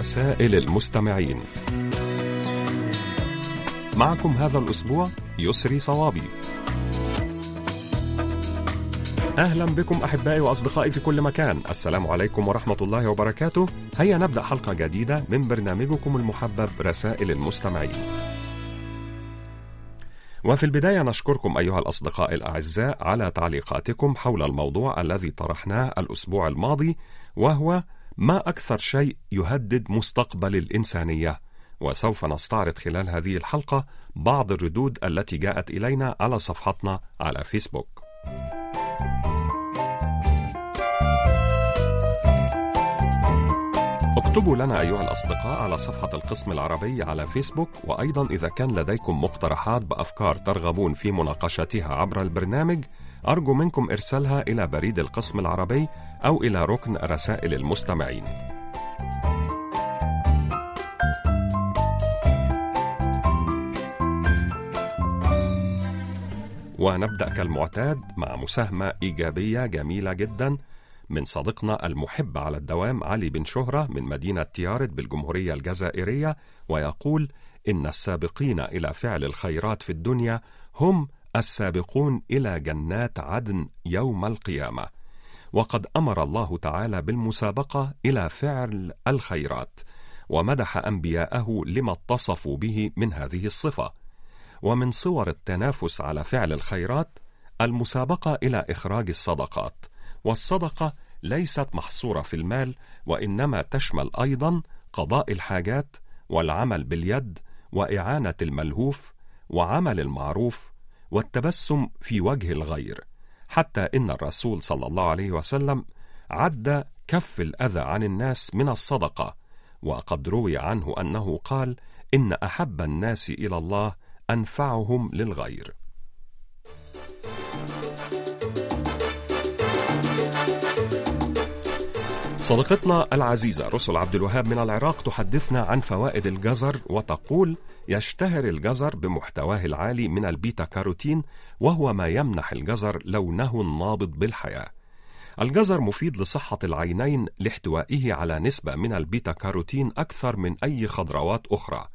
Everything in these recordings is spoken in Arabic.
رسائل المستمعين. معكم هذا الأسبوع يسري صوابي. أهلا بكم أحبائي وأصدقائي في كل مكان. السلام عليكم ورحمة الله وبركاته. هيا نبدأ حلقة جديدة من برنامجكم المحبب رسائل المستمعين. وفي البداية نشكركم أيها الأصدقاء الأعزاء على تعليقاتكم حول الموضوع الذي طرحناه الأسبوع الماضي وهو ما أكثر شيء يهدد مستقبل الإنسانية؟ وسوف نستعرض خلال هذه الحلقة بعض الردود التي جاءت إلينا على صفحتنا على فيسبوك. اكتبوا لنا أيها الأصدقاء على صفحة القسم العربي على فيسبوك وأيضا إذا كان لديكم مقترحات بأفكار ترغبون في مناقشتها عبر البرنامج أرجو منكم إرسالها إلى بريد القسم العربي أو إلى ركن رسائل المستمعين. ونبدأ كالمعتاد مع مساهمة إيجابية جميلة جدا. من صديقنا المحب على الدوام علي بن شهرة من مدينة تيارت بالجمهورية الجزائرية ويقول إن السابقين إلى فعل الخيرات في الدنيا هم السابقون إلى جنات عدن يوم القيامة. وقد أمر الله تعالى بالمسابقة إلى فعل الخيرات ومدح أنبياءه لما اتصفوا به من هذه الصفة. ومن صور التنافس على فعل الخيرات المسابقة إلى إخراج الصدقات. والصدقة ليست محصورة في المال وإنما تشمل أيضا قضاء الحاجات والعمل باليد وإعانة الملهوف وعمل المعروف والتبسم في وجه الغير. حتى إن الرسول صلى الله عليه وسلم عد كف الأذى عن الناس من الصدقة وقد روي عنه أنه قال إن أحب الناس إلى الله أنفعهم للغير. صديقتنا العزيزة رسل عبد الوهاب من العراق تحدثنا عن فوائد الجزر وتقول يشتهر الجزر بمحتواه العالي من البيتا كاروتين وهو ما يمنح الجزر لونه النابض بالحياة. الجزر مفيد لصحة العينين لاحتوائه على نسبة من البيتا كاروتين أكثر من أي خضروات أخرى.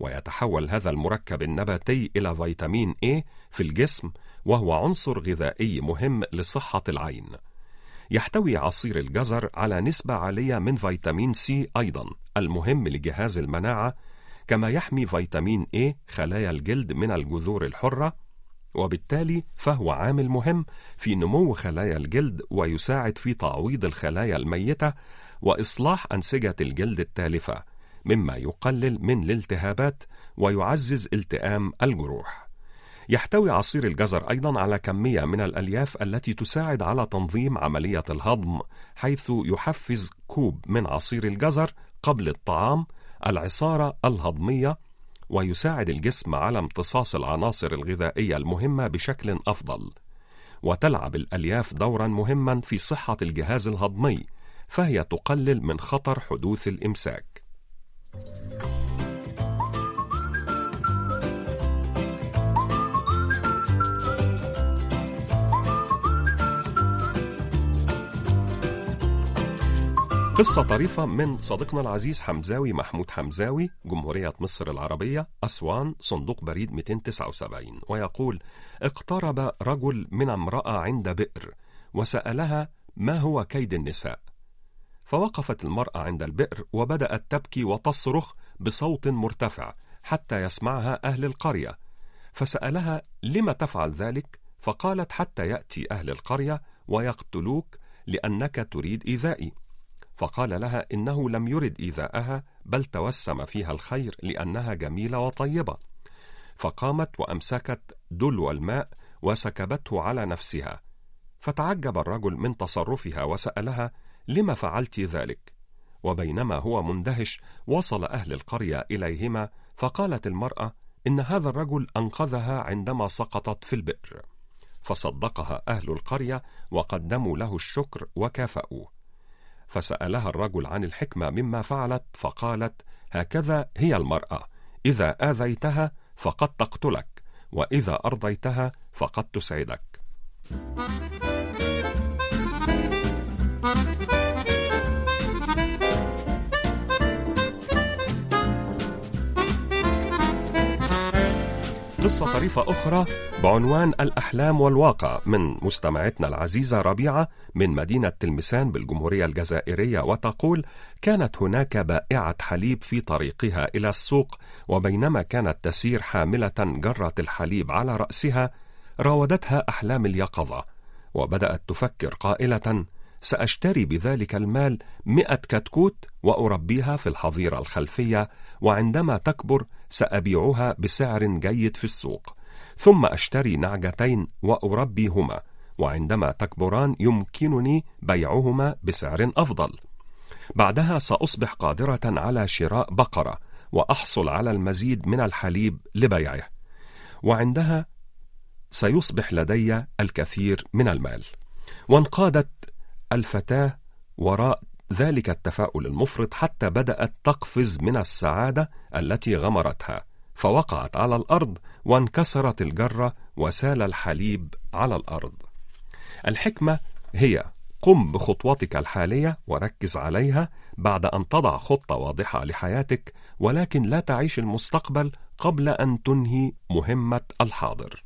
ويتحول هذا المركب النباتي إلى فيتامين A في الجسم وهو عنصر غذائي مهم لصحة العين. يحتوي عصير الجزر على نسبة عالية من فيتامين سي أيضا المهم لجهاز المناعة كما يحمي فيتامين A خلايا الجلد من الجذور الحرة وبالتالي فهو عامل مهم في نمو خلايا الجلد ويساعد في تعويض الخلايا الميتة وإصلاح أنسجة الجلد التالفة مما يقلل من الالتهابات ويعزز التئام الجروح. يحتوي عصير الجزر أيضا على كمية من الألياف التي تساعد على تنظيم عملية الهضم حيث يحفز كوب من عصير الجزر قبل الطعام العصارة الهضمية ويساعد الجسم على امتصاص العناصر الغذائية المهمة بشكل أفضل. وتلعب الألياف دورا مهما في صحة الجهاز الهضمي فهي تقلل من خطر حدوث الإمساك. قصة طريفة من صديقنا العزيز حمزاوي محمود حمزاوي جمهورية مصر العربية أسوان صندوق بريد 279 ويقول اقترب رجل من امرأة عند بئر وسألها ما هو كيد النساء؟ فوقفت المرأة عند البئر وبدأت تبكي وتصرخ بصوت مرتفع حتى يسمعها أهل القرية. فسألها لم تفعل ذلك؟ فقالت حتى يأتي أهل القرية ويقتلوك لأنك تريد إيذائي. فقال لها إنه لم يرد إيذاءها بل توسم فيها الخير لأنها جميلة وطيبة. فقامت وأمسكت دلو الماء وسكبته على نفسها. فتعجب الرجل من تصرفها وسألها لم فعلت ذلك؟ وبينما هو مندهش وصل أهل القرية إليهما فقالت المرأة إن هذا الرجل أنقذها عندما سقطت في البئر. فصدقها أهل القرية وقدموا له الشكر وكافأوه. فسألها الرجل عن الحكمة مما فعلت فقالت هكذا هي المرأة. إذا آذيتها فقد تقتلك وإذا أرضيتها فقد تسعدك. قصة طريفة أخرى بعنوان الأحلام والواقع من مستمعتنا العزيزة ربيعة من مدينة تلمسان بالجمهورية الجزائرية وتقول كانت هناك بائعة حليب في طريقها إلى السوق وبينما كانت تسير حاملة جرة الحليب على رأسها راودتها أحلام اليقظة وبدأت تفكر قائلة سأشتري بذلك المال مئة كتكوت وأربيها في الحظيرة الخلفية وعندما تكبر سأبيعها بسعر جيد في السوق. ثم أشتري نعجتين وأربيهما وعندما تكبران يمكنني بيعهما بسعر أفضل. بعدها سأصبح قادرة على شراء بقرة وأحصل على المزيد من الحليب لبيعه. وعندها سيصبح لدي الكثير من المال. وانقادت الفتاة وراء ذلك التفاؤل المفرط حتى بدأت تقفز من السعادة التي غمرتها فوقعت على الأرض وانكسرت الجرة وسال الحليب على الأرض الحكمة هي قم بخطوتك الحالية وركز عليها بعد أن تضع خطة واضحة لحياتك ولكن لا تعيش المستقبل قبل أن تنهي مهمة الحاضر.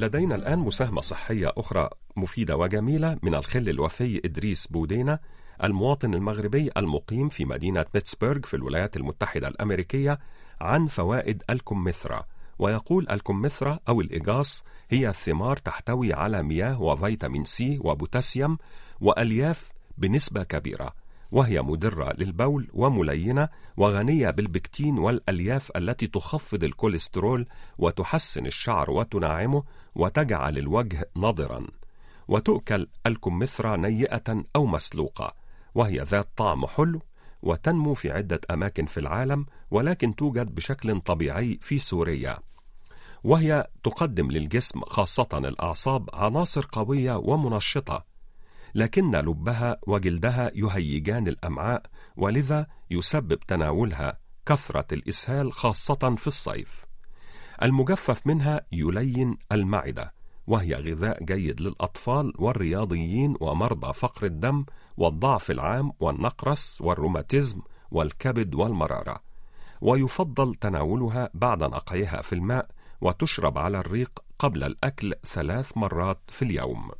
لدينا الآن مساهمة صحية أخرى مفيدة وجميلة من الخل الوفي إدريس بودينا المواطن المغربي المقيم في مدينة بيتسبرغ في الولايات المتحدة الأمريكية عن فوائد الكمثرى. ويقول الكمثرى أو الإجاص هي ثمار تحتوي على مياه وفيتامين سي وبوتاسيوم وألياف بنسبة كبيرة. وهي مدرة للبول وملينة وغنية بالبكتين والألياف التي تخفض الكوليسترول وتحسن الشعر وتناعمه وتجعل الوجه نضرا وتؤكل الكمثرى نيئة أو مسلوقة. وهي ذات طعم حلو وتنمو في عدة أماكن في العالم ولكن توجد بشكل طبيعي في سوريا. وهي تقدم للجسم خاصة الأعصاب عناصر قوية ومنشطة لكن لبها وجلدها يهيجان الأمعاء ولذا يسبب تناولها كثرة الإسهال خاصة في الصيف. المجفف منها يلين المعدة وهي غذاء جيد للأطفال والرياضيين ومرضى فقر الدم والضعف العام والنقرس والروماتيزم والكبد والمرارة. ويفضل تناولها بعد نقعها في الماء وتشرب على الريق قبل الأكل ثلاث مرات في اليوم.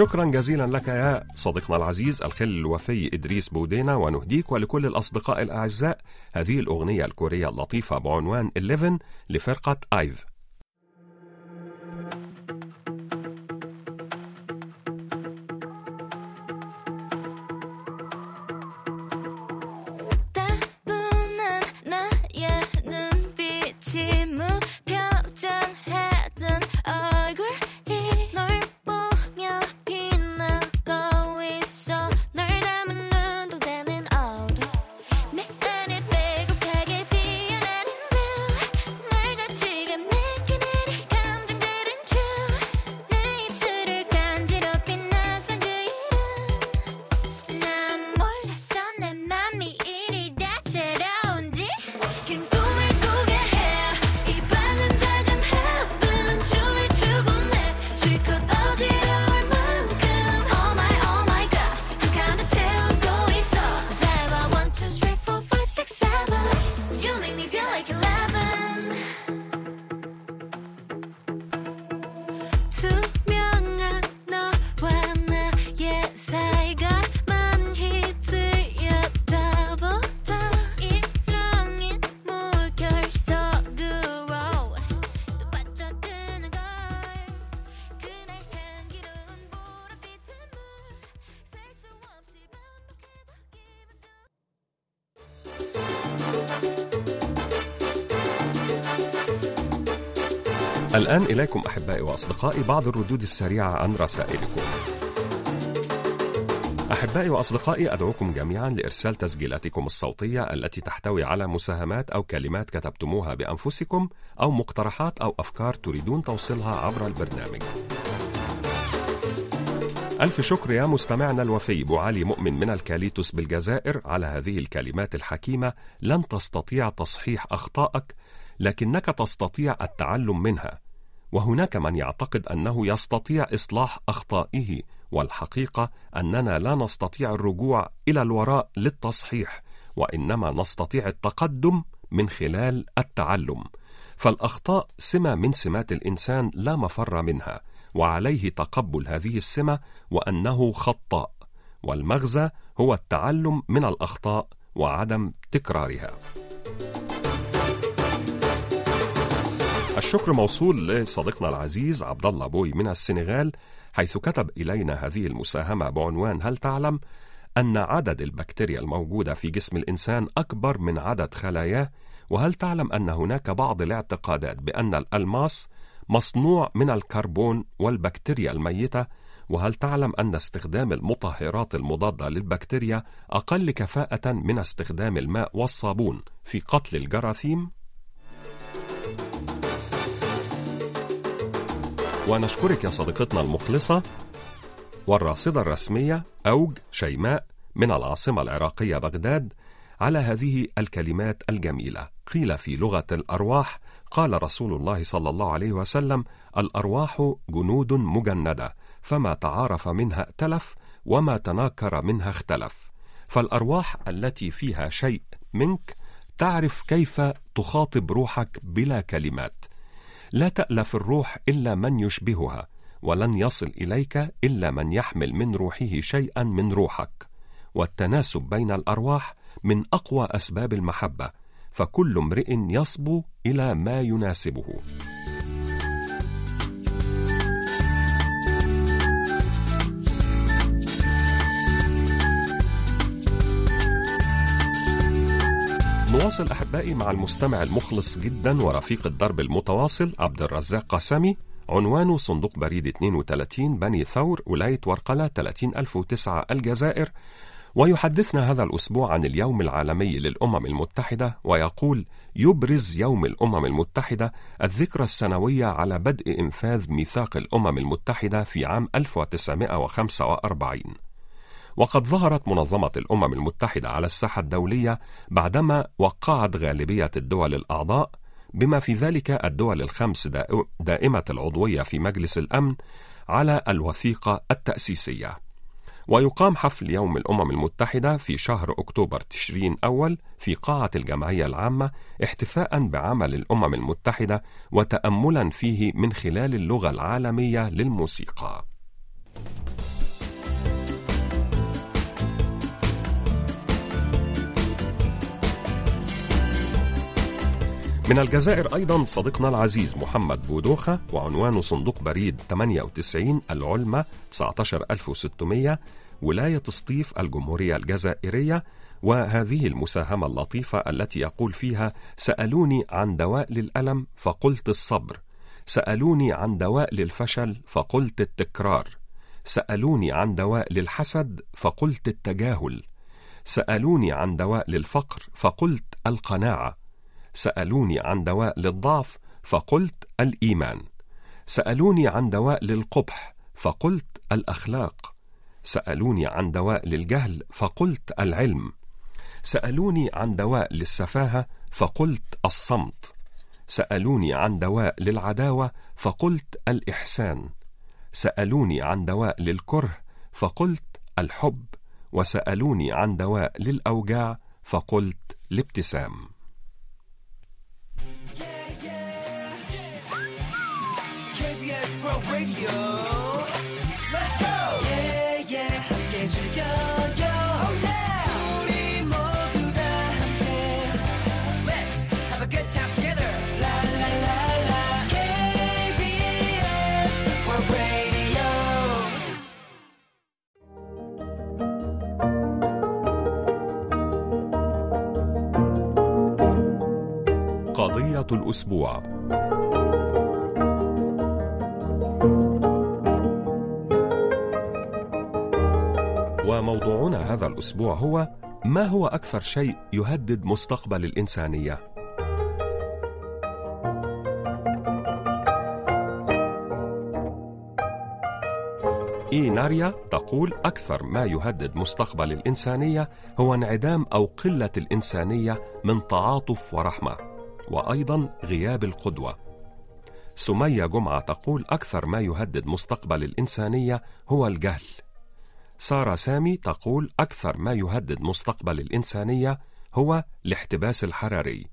شكرا جزيلا لك يا صديقنا العزيز الخل الوفي إدريس بودينا ونهديك ولكل الأصدقاء الأعزاء. هذه الأغنية الكورية اللطيفة بعنوان 11 لفرقة آيف. الآن إليكم أحبائي وأصدقائي بعض الردود السريعة عن رسائلكم. أحبائي وأصدقائي أدعوكم جميعا لإرسال تسجيلاتكم الصوتية التي تحتوي على مساهمات أو كلمات كتبتموها بأنفسكم أو مقترحات أو أفكار تريدون توصيلها عبر البرنامج. ألف شكر يا مستمعنا الوفي أبو علي مؤمن من الكاليتوس بالجزائر على هذه الكلمات الحكيمة لن تستطيع تصحيح أخطائك لكنك تستطيع التعلم منها وهناك من يعتقد أنه يستطيع إصلاح أخطائه والحقيقة أننا لا نستطيع الرجوع إلى الوراء للتصحيح وإنما نستطيع التقدم من خلال التعلم. فالأخطاء سمة من سمات الإنسان لا مفر منها وعليه تقبل هذه السمة وأنه خطاء والمغزى هو التعلم من الأخطاء وعدم تكرارها. الشكر موصول لصديقنا العزيز عبد الله بوي من السنغال حيث كتب إلينا هذه المساهمة بعنوان هل تعلم أن عدد البكتيريا الموجودة في جسم الإنسان أكبر من عدد خلاياه وهل تعلم أن هناك بعض الاعتقادات بأن الألماس مصنوع من الكربون والبكتيريا الميتة وهل تعلم أن استخدام المطهرات المضادة للبكتيريا أقل كفاءة من استخدام الماء والصابون في قتل الجراثيم؟ ونشكرك يا صديقتنا المخلصة والراصدة الرسمية أوج شيماء من العاصمة العراقية بغداد على هذه الكلمات الجميلة. قيل في لغة الأرواح قال رسول الله صلى الله عليه وسلم الأرواح جنود مجندة فما تعارف منها ائتلف وما تناكر منها اختلف. فالأرواح التي فيها شيء منك تعرف كيف تخاطب روحك بلا كلمات. لا تألف الروح إلا من يشبهها ولن يصل إليك إلا من يحمل من روحه شيئا من روحك. والتناسب بين الأرواح من أقوى أسباب المحبة فكل امرئ يصبو إلى ما يناسبه. نواصل أحبائي مع المستمع المخلص جدا ورفيق الدرب المتواصل عبد الرزاق قاسمي عنوانه صندوق بريد 32 بني ثور ولاية ورقلة 30009 الجزائر. ويحدثنا هذا الأسبوع عن اليوم العالمي للأمم المتحدة ويقول يبرز يوم الأمم المتحدة الذكرى السنوية على بدء إنفاذ ميثاق الأمم المتحدة في عام 1945 وقد ظهرت منظمة الأمم المتحدة على الساحة الدولية بعدما وقعت غالبية الدول الأعضاء بما في ذلك الدول الخمس دائمة العضوية في مجلس الأمن على الوثيقة التأسيسية ويقام حفل يوم الأمم المتحدة في شهر أكتوبر تشرين أول في قاعة الجمعية العامة احتفاء بعمل الأمم المتحدة وتأملا فيه من خلال اللغة العالمية للموسيقى. من الجزائر أيضا صديقنا العزيز محمد بودوخة وعنوانه صندوق بريد 98 العلمة 19600 ولاية سطيف الجمهورية الجزائرية وهذه المساهمة اللطيفة التي يقول فيها سألوني عن دواء للألم فقلت الصبر سألوني عن دواء للفشل فقلت التكرار سألوني عن دواء للحسد فقلت التجاهل سألوني عن دواء للفقر فقلت القناعة سألوني عن دواء للضعف فقلت الإيمان. سألوني عن دواء للقبح فقلت الأخلاق. سألوني عن دواء للجهل فقلت العلم. سألوني عن دواء للسفاهة فقلت الصمت. سألوني عن دواء للعداوة فقلت الإحسان. سألوني عن دواء للكره فقلت الحب. وسألوني عن دواء للأوجاع فقلت الابتسام. Radio. Let's go! Yeah, yeah, 함께 즐겨요. Oh yeah! 우리 모두 다 함께. Let's have a good time together. La la la la. KBS World Radio. قضية الأسبوع هذا الأسبوع هو ما هو أكثر شيء يهدد مستقبل الإنسانية؟ إي ناريا تقول أكثر ما يهدد مستقبل الإنسانية هو انعدام أو قلة الإنسانية من تعاطف ورحمة وأيضا غياب القدوة سمية جمعة تقول أكثر ما يهدد مستقبل الإنسانية هو الجهل سارة سامي تقول أكثر ما يهدد مستقبل الإنسانية هو الاحتباس الحراري.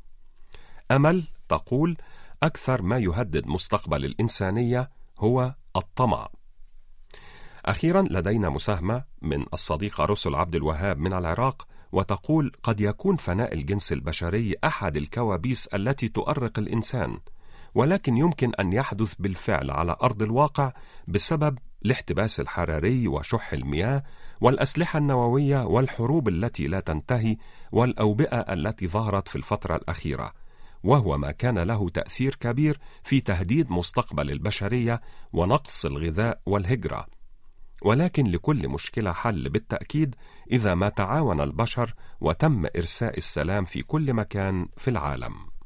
أمل تقول أكثر ما يهدد مستقبل الإنسانية هو الطمع. أخيرا لدينا مساهمة من الصديقة رسل عبد الوهاب من العراق وتقول قد يكون فناء الجنس البشري أحد الكوابيس التي تؤرق الإنسان. ولكن يمكن أن يحدث بالفعل على أرض الواقع بسبب الاحتباس الحراري وشح المياه والأسلحة النووية والحروب التي لا تنتهي والأوبئة التي ظهرت في الفترة الأخيرة وهو ما كان له تأثير كبير في تهديد مستقبل البشرية ونقص الغذاء والهجرة. ولكن لكل مشكلة حل بالتأكيد إذا ما تعاون البشر وتم إرساء السلام في كل مكان في العالم.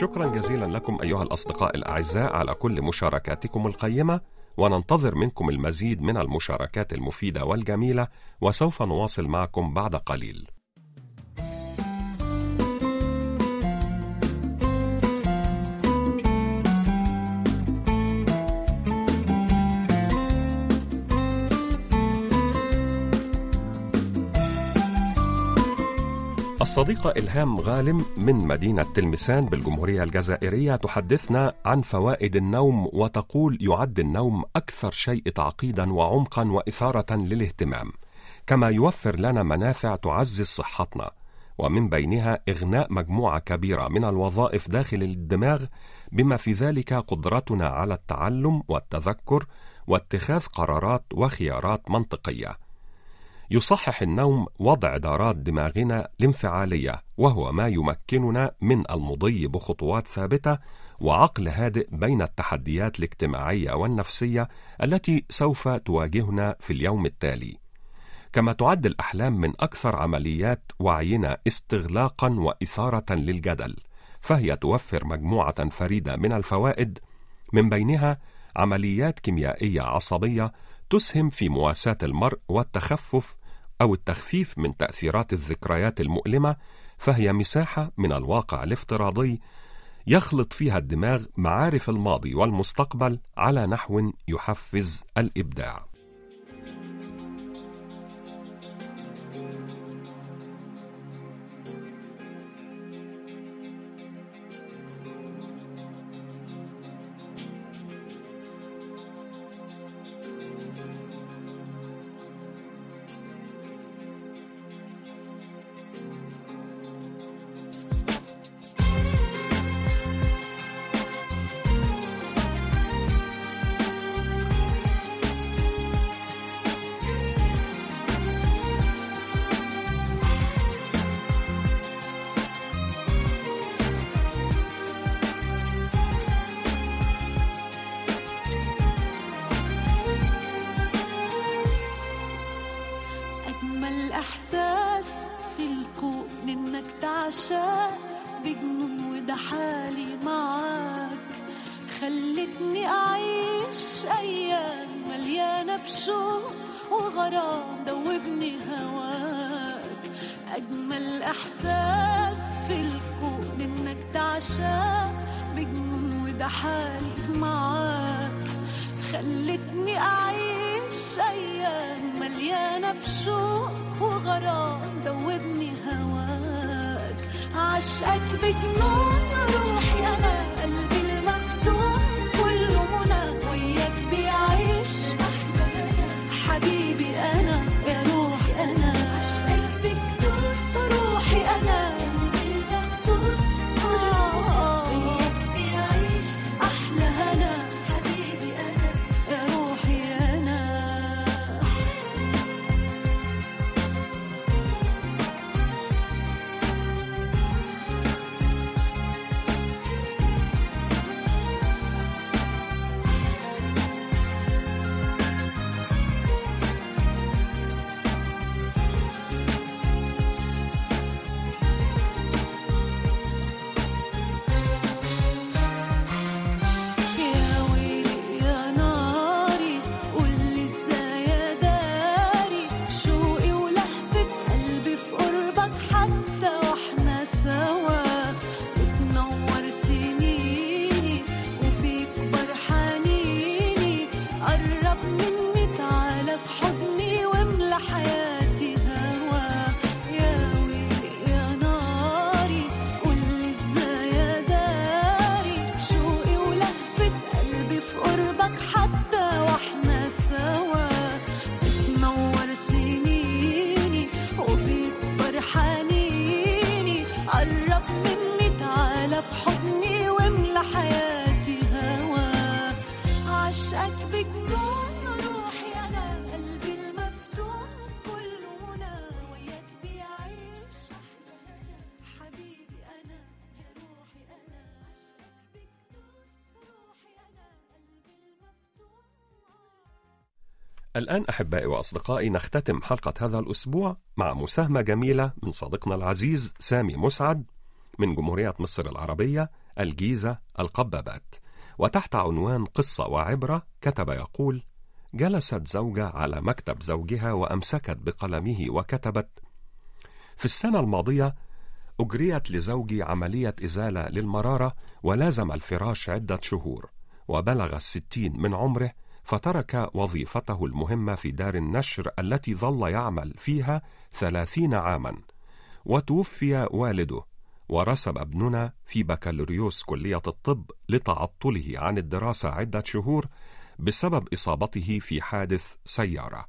شكرا جزيلا لكم أيها الأصدقاء الأعزاء على كل مشاركاتكم القيمة وننتظر منكم المزيد من المشاركات المفيدة والجميلة وسوف نواصل معكم بعد قليل. الصديقة إلهام غالم من مدينة تلمسان بالجمهورية الجزائرية تحدثنا عن فوائد النوم وتقول يعد النوم أكثر شيء تعقيدا وعمقا وإثارة للاهتمام. كما يوفر لنا منافع تعزز صحتنا. ومن بينها إغناء مجموعة كبيرة من الوظائف داخل الدماغ بما في ذلك قدرتنا على التعلم والتذكر واتخاذ قرارات وخيارات منطقية. يصحح النوم وضع دارات دماغنا الانفعالية وهو ما يمكننا من المضي بخطوات ثابتة وعقل هادئ بين التحديات الاجتماعية والنفسية التي سوف تواجهنا في اليوم التالي. كما تعد الأحلام من أكثر عمليات وعينا استغلاقا وإثارة للجدل فهي توفر مجموعة فريدة من الفوائد من بينها عمليات كيميائية عصبية تسهم في مواساة المرء والتخفف أو التخفيف من تأثيرات الذكريات المؤلمة فهي مساحة من الواقع الافتراضي يخلط فيها الدماغ معارف الماضي والمستقبل على نحو يحفز الإبداع. أجمل إحساس في الكون إنك تعشق بجنون وده حالي معاك؟ خلتني أعيش أيام مليانة بشوق وغرام دوبني هواك. أجمل إحساس في الكون إنك تعشق بجنون وده حالي معاك. خلتني أعيش مليانة بشوق وغرام دوبني هواك. عشقك بجنون روحي أنا. الآن أحبائي وأصدقائي نختتم حلقة هذا الأسبوع مع مساهمة جميلة من صديقنا العزيز سامي مسعد من جمهورية مصر العربية الجيزة القبابات. وتحت عنوان قصة وعبرة كتب يقول جلست زوجة على مكتب زوجها وأمسكت بقلمه وكتبت في السنة الماضية أجريت لزوجي عملية إزالة للمرارة ولازم الفراش عدة شهور وبلغ الستين من عمره فترك وظيفته المهمة في دار النشر التي ظل يعمل فيها ثلاثين عاما وتوفي والده ورسب ابننا في بكالوريوس كلية الطب لتعطله عن الدراسة عدة شهور بسبب إصابته في حادث سيارة.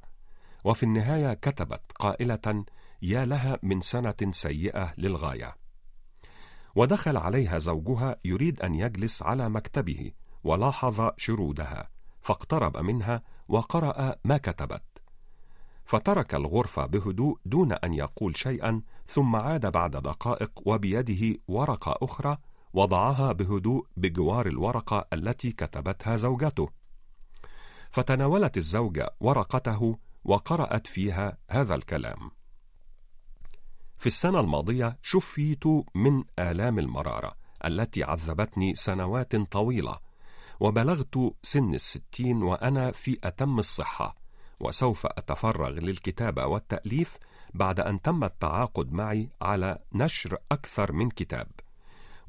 وفي النهاية كتبت قائلة يا لها من سنة سيئة للغاية ودخل عليها زوجها يريد أن يجلس على مكتبه ولاحظ شرودها. فاقترب منها وقرأ ما كتبت. فترك الغرفة بهدوء دون أن يقول شيئا ثم عاد بعد دقائق وبيده ورقة أخرى وضعها بهدوء بجوار الورقة التي كتبتها زوجته. فتناولت الزوجة ورقته وقرأت فيها هذا الكلام. في السنة الماضية شفيت من آلام المرارة التي عذبتني سنوات طويلة وبلغت سن الستين وأنا في أتم الصحة وسوف أتفرغ للكتابة والتأليف بعد أن تم التعاقد معي على نشر أكثر من كتاب.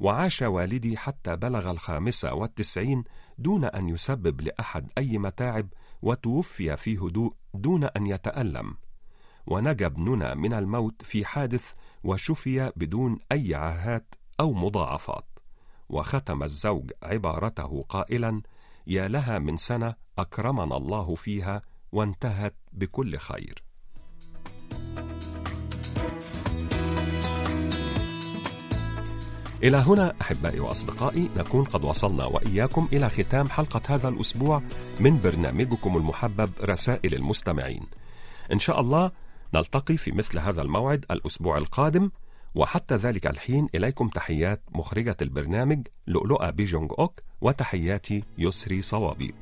وعاش والدي حتى بلغ الخامسة والتسعين دون أن يسبب لأحد أي متاعب وتوفي في هدوء دون أن يتألم. ونجا ابننا من الموت في حادث وشفي بدون أي عاهات أو مضاعفات. وختم الزوج عبارته قائلا يا لها من سنة أكرمنا الله فيها وانتهت بكل خير إلى هنا أحبائي وأصدقائي نكون قد وصلنا وإياكم إلى ختام حلقة هذا الأسبوع من برنامجكم المحبب رسائل المستمعين. إن شاء الله نلتقي في مثل هذا الموعد الأسبوع القادم وحتى ذلك الحين إليكم تحيات مخرجة البرنامج لؤلؤة بيجونج أوك وتحياتي يسري صوابي.